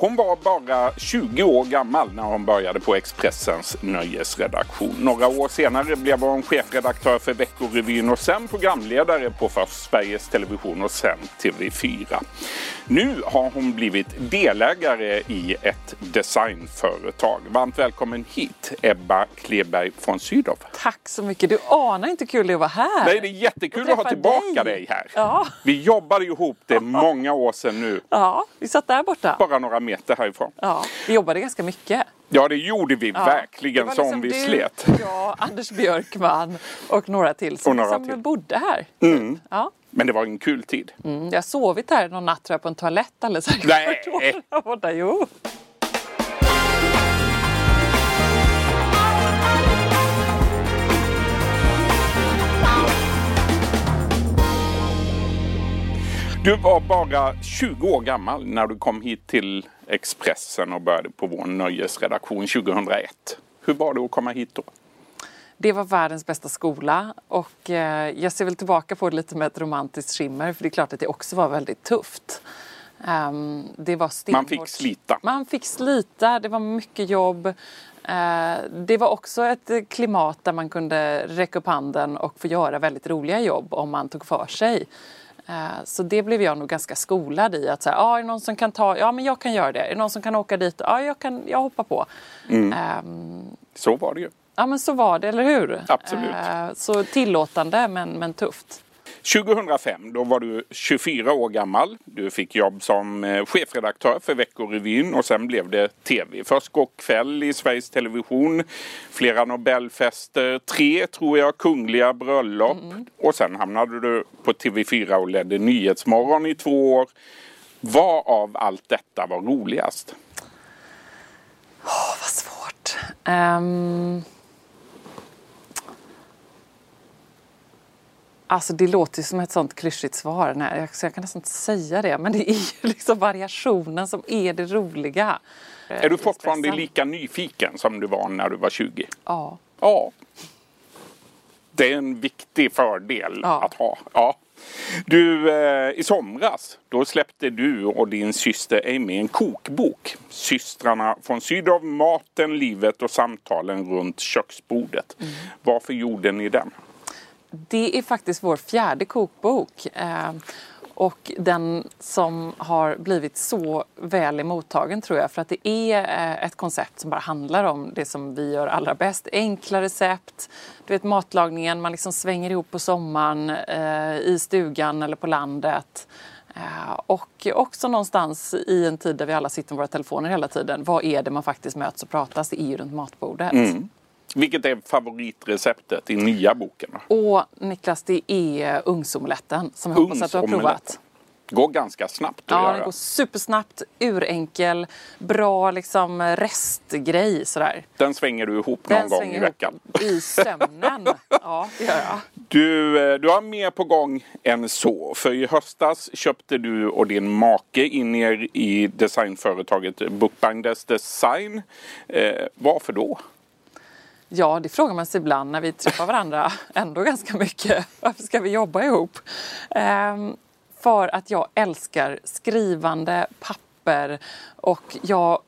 Hon var bara 20 år gammal när hon började på Expressens nöjesredaktion. Några år senare blev hon chefredaktör för Veckorevyn och sen programledare på först Sveriges Television och sen TV4. Nu har hon blivit delägare i ett designföretag. Varmt välkommen hit Ebba Kleberg von Sydow. Tack så mycket. Du anar inte kul det är att vara här. Nej, det är jättekul att ha tillbaka dig, dig här. Ja. Vi jobbade ihop det många år sedan nu. Ja, vi satt där borta. Bara några meter härifrån. Ja, vi jobbade ganska mycket. Ja, det gjorde vi ja. verkligen det som liksom vi du, slet. Jag, Anders Björkman och några till som, några som till. bodde här. Mm. Ja. Men det var en kul tid. Mm, jag har sovit här någon natt jag, på en toalett alldeles säkert. Nej! Borta, jo. Du var bara 20 år gammal när du kom hit till Expressen och började på vår nöjesredaktion 2001. Hur var det att komma hit då? Det var världens bästa skola och eh, jag ser väl tillbaka på det lite med ett romantiskt skimmer för det är klart att det också var väldigt tufft. Um, det var Man fick slita. Man fick slita, det var mycket jobb. Uh, det var också ett klimat där man kunde räcka upp handen och få göra väldigt roliga jobb om man tog för sig. Uh, så det blev jag nog ganska skolad i att säga, ah, är det någon som kan ta, ja men jag kan göra det. Är det någon som kan åka dit, ja ah, jag kan, jag hoppar på. Mm. Um, så var det ju. Ja men så var det, eller hur? Absolut. Uh, så tillåtande men, men tufft. 2005 då var du 24 år gammal. Du fick jobb som chefredaktör för Veckorevyn och sen blev det tv. Först Går kväll i Sveriges Television, flera Nobelfester, tre tror jag kungliga bröllop mm. och sen hamnade du på TV4 och ledde Nyhetsmorgon i två år. Vad av allt detta var roligast? Oh, vad svårt. Um... Alltså det låter som ett sånt klyschigt svar. Nej, så jag kan nästan inte säga det. Men det är ju liksom variationen som är det roliga. Är du fortfarande lika nyfiken som du var när du var 20? Ja. Ja. Det är en viktig fördel ja. att ha. Ja. Du, eh, i somras då släppte du och din syster Amy en kokbok. Systrarna från Sydow, maten, livet och samtalen runt köksbordet. Mm. Varför gjorde ni den? Det är faktiskt vår fjärde kokbok. Eh, och den som har blivit så väl emottagen tror jag för att det är eh, ett koncept som bara handlar om det som vi gör allra bäst. Enkla recept, du vet matlagningen man liksom svänger ihop på sommaren eh, i stugan eller på landet. Eh, och också någonstans i en tid där vi alla sitter med våra telefoner hela tiden. Vad är det man faktiskt möts och pratas? Det är ju runt matbordet. Mm. Vilket är favoritreceptet i nya boken? Och Niklas, det är ugnsomeletten som jag hoppas att du har provat. Går ganska snabbt att Ja, göra. den går supersnabbt, urenkel, bra liksom restgrej sådär. Den svänger du ihop någon den gång i veckan? i sömnen. ja, det gör jag. Du, eh, du har mer på gång än så. För i höstas köpte du och din make in er i designföretaget Bookbinders Design. Eh, varför då? Ja, det frågar man sig ibland när vi träffar varandra ändå ganska mycket. Varför ska vi jobba ihop? Ehm, för att jag älskar skrivande, papper och jag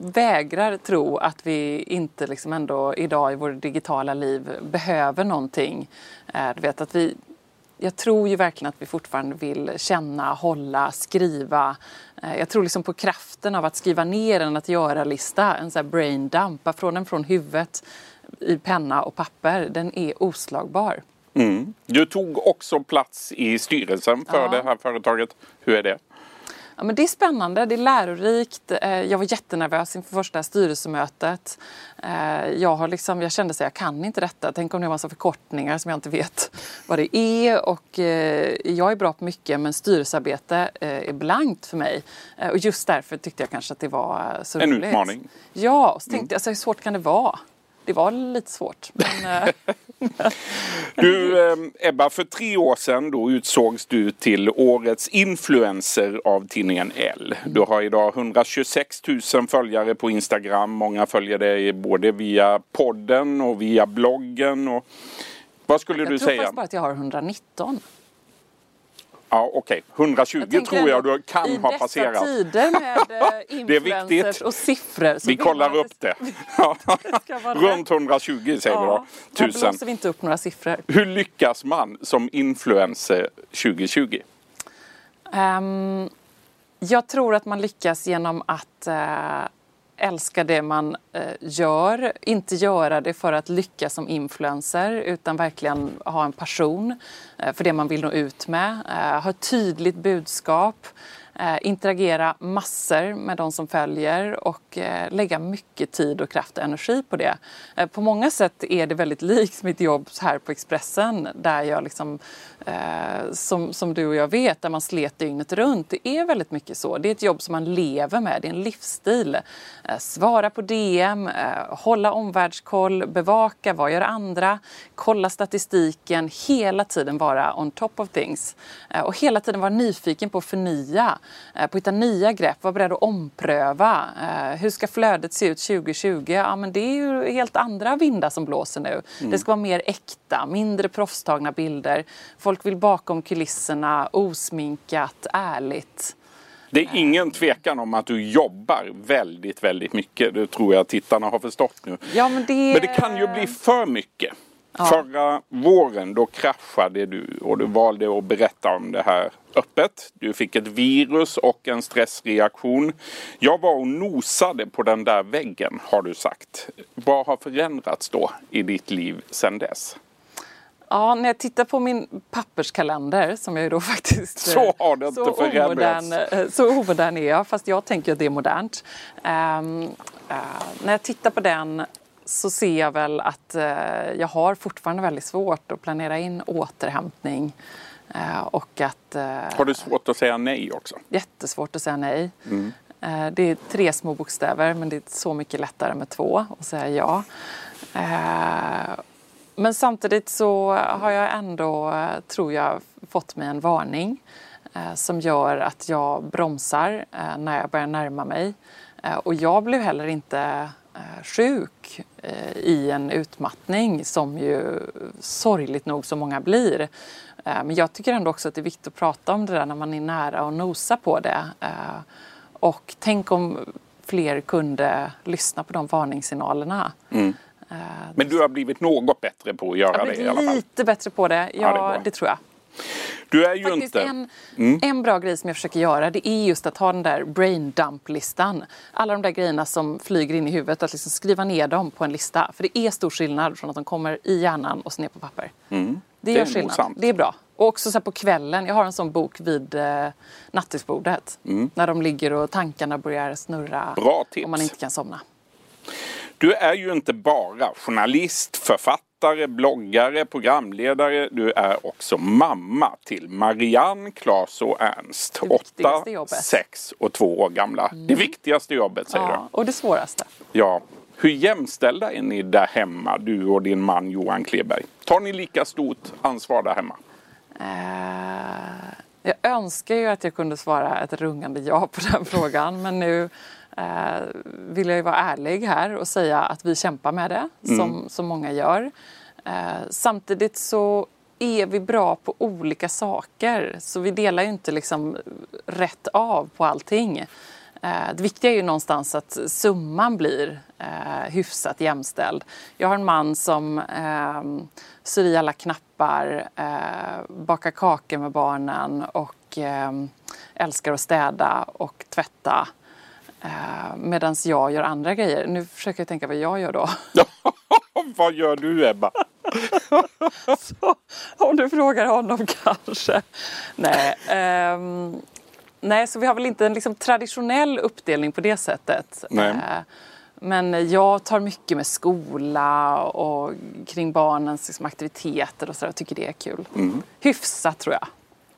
vägrar tro att vi inte liksom ändå idag i vårt digitala liv behöver någonting. Ehm, du vet att vi jag tror ju verkligen att vi fortfarande vill känna, hålla, skriva. Jag tror liksom på kraften av att skriva ner en att göra-lista, en sån här brain dump, från den från huvudet i penna och papper. Den är oslagbar. Mm. Du tog också plats i styrelsen för Ja. det här företaget. Hur är det? Ja, men det är spännande, det är lärorikt. Eh, Jag var jättenervös inför första styrelsemötet. Eh, Jag, har liksom, jag kände att jag kan inte detta. Tänk om det är en massa förkortningar som jag inte vet vad det är. Och eh, jag är bra på mycket men styrelsearbete är blankt för mig. Och just därför tyckte jag kanske att det var så En roligt. utmaning. Ja, och så tänkte jag, alltså, hur svårt kan det vara? Det var lite svårt. Men, eh, Du eh, Ebba, för tre år sedan då utsågs du till årets influencer av tidningen L. Du har idag 126 000 följare på Instagram. Många följer dig både via podden och via bloggen. Och... Vad skulle jag du tror säga? faktiskt bara att jag har 119. Ja, okej. 120 tänker tror jag du kan I ha dessa passerat. tider med eh, Det är viktigt. influencers och siffror. Vi kollar upp det. Ja. vara Runt 120 säger vi då. Ja, här Tusen. blåser vi inte upp några siffror. Hur lyckas man som influencer 2020? Ehm, jag tror att man lyckas genom att eh, älska det man eh, gör. Inte göra det för att lyckas som influencer utan verkligen ha en passion eh, för det man vill nå ut med. Eh, ha ett tydligt budskap. Eh, interagera massor med de som följer och eh, lägga mycket tid och kraft och energi på det. Eh, på många sätt är det väldigt likt mitt jobb här på Expressen där jag liksom, eh, som, som du och jag vet, där man slet dygnet runt. Det är väldigt mycket så. Det är ett jobb som man lever med, det är en livsstil. Eh, svara på DM, eh, hålla omvärldskoll, bevaka, vad gör andra, kolla statistiken, hela tiden vara on top of things. Eh, och hela tiden vara nyfiken på att förnya, på att hitta nya grepp, vara beredd att ompröva. Eh, hur ska flödet se ut 2020? Ja, men det är ju helt andra vindar som blåser nu. Det ska vara mer äkta, mindre proffstagna bilder. Folk vill bakom kulisserna, osminkat, ärligt. Det är ingen tvekan om att du jobbar väldigt, väldigt mycket. Det tror jag tittarna har förstått nu. Ja, men, det... Men det kan ju bli för mycket. Förra våren då kraschade du och du valde att berätta om det här öppet. Du fick ett virus och en stressreaktion. Jag var och nosade på den där väggen har du sagt. Vad har förändrats då i ditt liv sedan dess? Ja, när jag tittar på min papperskalender som jag ju då faktiskt... Så eh, har det inte så förändrats. omodern, eh, så omodern är jag, fast jag tänker att det är modernt. Ehm, eh, när jag tittar på den så ser jag väl att eh, jag har fortfarande väldigt svårt att planera in återhämtning. Eh, och att... eh, Har du svårt att säga nej också? Jättesvårt att säga nej. Mm. Det är tre små bokstäver men det är så mycket lättare med två att säga ja. Men samtidigt så har jag ändå, tror jag, fått mig en varning som gör att jag bromsar när jag börjar närma mig. Och jag blev heller inte sjuk eh, i en utmattning som ju sorgligt nog så många blir. Eh, Men jag tycker ändå också att det är viktigt att prata om det där när man är nära och nosa på det. Eh, Och tänk om fler kunde lyssna på de varningssignalerna. Eh, Men du har blivit något bättre på att göra Jag det i alla fall. lite bättre på det. Ja, Ja, det det, tror jag. Du är ju Faktiskt inte... Mm. en, en bra grej som jag försöker göra det är just att ha den där brain dump-listan. Alla de där grejerna som flyger in i huvudet, att liksom skriva ner dem på en lista. För det är stor skillnad från att de kommer i hjärnan och så ner på papper. Det, Mm. Det gör är nog skillnad. sant. Det är bra. Och också så på kvällen, jag har en sån bok vid eh, nattduksbordet. När de ligger och tankarna börjar snurra. Mm. Bra tips. Och man inte kan somna. Du är ju inte bara journalist, författare, bloggare, programledare. Du är också mamma till Marianne, Claes och Ernst. Det viktigaste Åtta, jobbet. Mm. sex och två år gamla. Det viktigaste jobbet säger Ja, och det svåraste. du. Ja. Hur jämställda är ni där hemma, du och din man Johan Kleberg? Tar ni lika stort ansvar där hemma? Eh, jag önskar ju att jag kunde svara ett rungande ja på den frågan men nu eh, vill jag ju vara ärlig här och säga att vi kämpar med det som, som många gör. Eh, samtidigt så är vi bra på olika saker så vi delar ju inte liksom rätt av på allting. Eh, Det viktiga är ju någonstans att summan blir eh, hyfsat jämställd. Jag har en man som eh, syr alla knappar, eh, bakar kakor med barnen och eh, älskar att städa och tvätta. Eh, Medan jag gör andra grejer. Nu försöker jag tänka vad jag gör då. Vad gör du Ebba? Så, om du frågar honom kanske. Nej, ehm, nej, så vi har väl inte en liksom traditionell uppdelning på det sättet. Nej. Eh, men jag tar mycket med skola och kring barnens liksom, aktiviteter och så. Jag tycker det är kul. Hyfsat tror jag.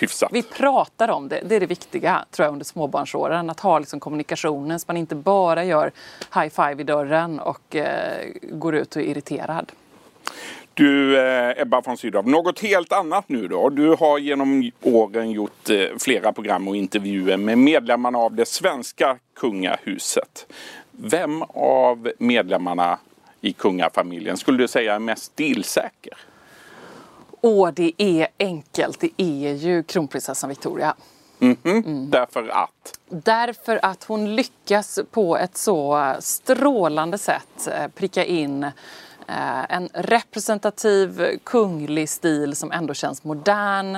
Hyfsat. Vi pratar om det. Det är det viktiga tror jag under småbarnsåren. Att ha liksom, kommunikationen så man inte bara gör high five i dörren och eh, går ut och är irriterad. Du eh, Ebba von Sydow, något helt annat nu då. Du har genom åren gjort eh, flera program och intervjuer med medlemmarna av det svenska kungahuset. Vem av medlemmarna i kungafamiljen skulle du säga är mest stilsäker? Åh, det är enkelt. Det är ju kronprinsessan Victoria. Mm. Därför att? Därför att hon lyckas på ett så strålande sätt eh, pricka in eh, en representativ kunglig stil som ändå känns modern,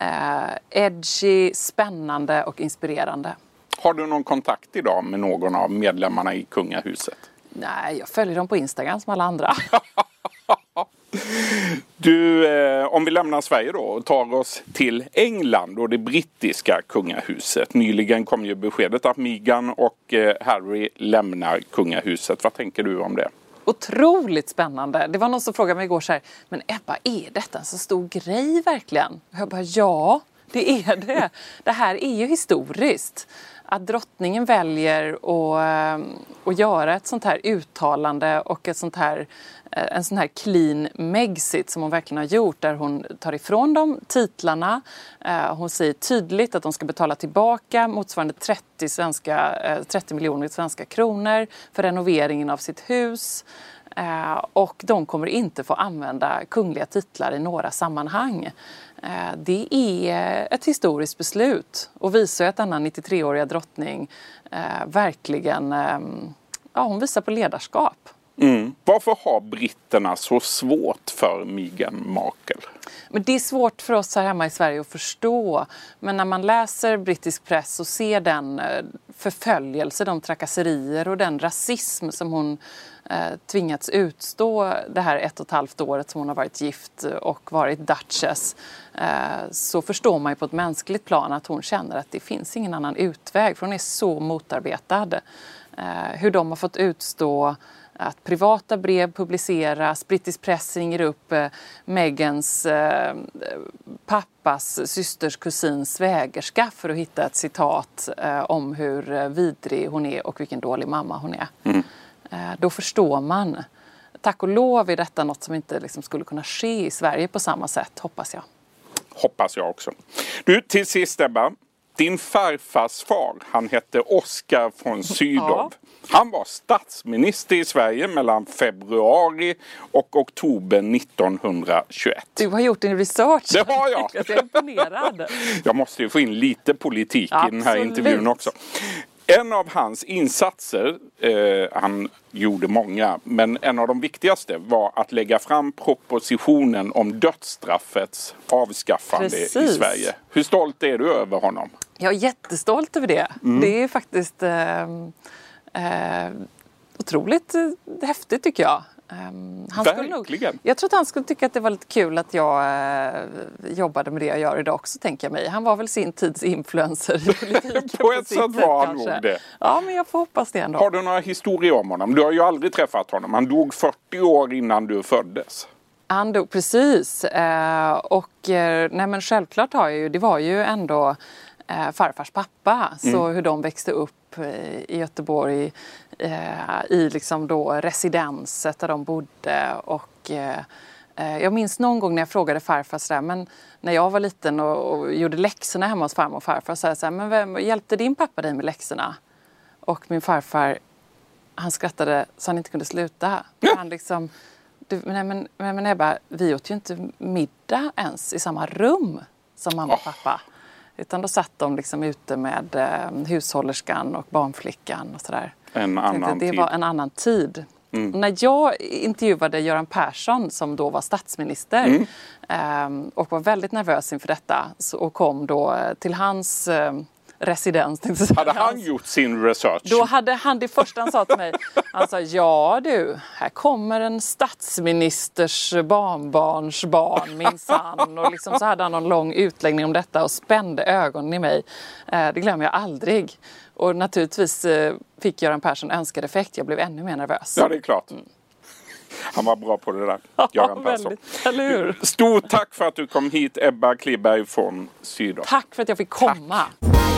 eh, edgy, spännande och inspirerande. Har du någon kontakt idag med någon av medlemmarna i kungahuset? Nej, jag följer dem på Instagram som alla andra. Du, eh, om vi lämnar Sverige då och tar oss till England och det brittiska kungahuset. Nyligen kom ju beskedet att Meghan och eh, Harry lämnar kungahuset. Vad tänker du om det? Otroligt spännande. Det var någon som frågade mig igår så här, men Ebba, är detta en så stor grej verkligen? Jag bara, ja, det är det. Det här är ju historiskt att drottningen väljer att, eh, att göra ett sånt här uttalande och ett sånt här, eh, en sån här clean Megxit som hon verkligen har gjort där hon tar ifrån dem titlarna. Eh, hon säger tydligt att de ska betala tillbaka motsvarande 30, svenska, 30 miljoner svenska kronor för renoveringen av sitt hus. Och de kommer inte få använda kungliga titlar i några sammanhang. Eh, det är ett historiskt beslut och visar att denna 93-åriga drottning eh, verkligen ja, hon visar på ledarskap. Mm. Varför har britterna så svårt för Meghan Markle? Men det är svårt för oss här hemma i Sverige att förstå. Men när man läser brittisk press och ser den eh, förföljelse, de trakasserier och den rasism som hon eh, Eh, tvingats utstå det här ett och ett halvt året som hon har varit gift och varit Duchess eh, så förstår man ju på ett mänskligt plan att hon känner att det finns ingen annan utväg för hon är så motarbetad. Eh, hur de har fått utstå att privata brev publiceras, brittisk press ringer upp eh, Megans eh, pappas systers kusins svägerska för att hitta ett citat eh, om hur vidrig hon är och vilken dålig mamma hon är. Mm. Eh, då förstår man. Tack och lov är detta något som inte liksom skulle kunna ske i Sverige på samma sätt, hoppas jag. Hoppas jag också. Du, till sist Ebba. Din farfars far, han hette Oskar von Sydow. Ja. Han var statsminister i Sverige mellan februari och oktober 1921. Du har gjort din research. Det har jag. jag är imponerad. Jag måste ju få in lite politik Absolut. i den här intervjun också. En av hans insatser, eh, han gjorde många, men en av de viktigaste var att lägga fram propositionen om dödsstraffets avskaffande Precis. i Sverige. Hur stolt är du över honom? Jag är jättestolt över det. Mm. Det är faktiskt eh, eh, otroligt eh, häftigt tycker jag. Um, han Verkligen! Nog, jag tror att han skulle tycka att det var lite kul att jag uh, jobbade med det jag gör idag också, tänker jag mig. Han var väl sin tids influencer i politiken. på ett sätt var han nog det. Ja, men jag får hoppas det ändå. Har du några historier om honom? Du har ju aldrig träffat honom. Han dog 40 år innan du föddes. Han dog precis. Uh, och uh, nej men självklart har jag ju, det var ju ändå farfars pappa. Mm. Så hur de växte upp i Göteborg eh, i liksom då residenset där de bodde. Och, eh, eh, jag minns någon gång när jag frågade farfar sådär, men när jag var liten och, och gjorde läxorna hemma hos farmor och farfar, så här, men vem, hjälpte din pappa dig med läxorna? Och min farfar, han skrattade så han inte kunde sluta. Han liksom, du, nej, men, men Ebba, vi åt ju inte middag ens i samma rum som mamma och pappa. Utan då satt de liksom ute med eh, hushållerskan och barnflickan och sådär. En annan det tid. var en annan tid. Mm. När jag intervjuade Göran Persson som då var statsminister mm. eh, och var väldigt nervös inför detta så, och kom då eh, till hans eh, residens. Hade han gjort sin research? Då hade han det första han sa till mig. Han sa ja du, här kommer en statsministers barnbarns barn minsann. Och liksom så hade han någon lång utläggning om detta och spände ögonen i mig. Eh, det glömmer jag aldrig. Och naturligtvis eh, fick Göran Persson önskad effekt. Jag blev ännu mer nervös. Ja, det är klart. Mm. Han var bra på det där, Göran Persson. Stort tack för att du kom hit, Ebba Kliberg från Sydow. Tack för att jag fick komma. Tack.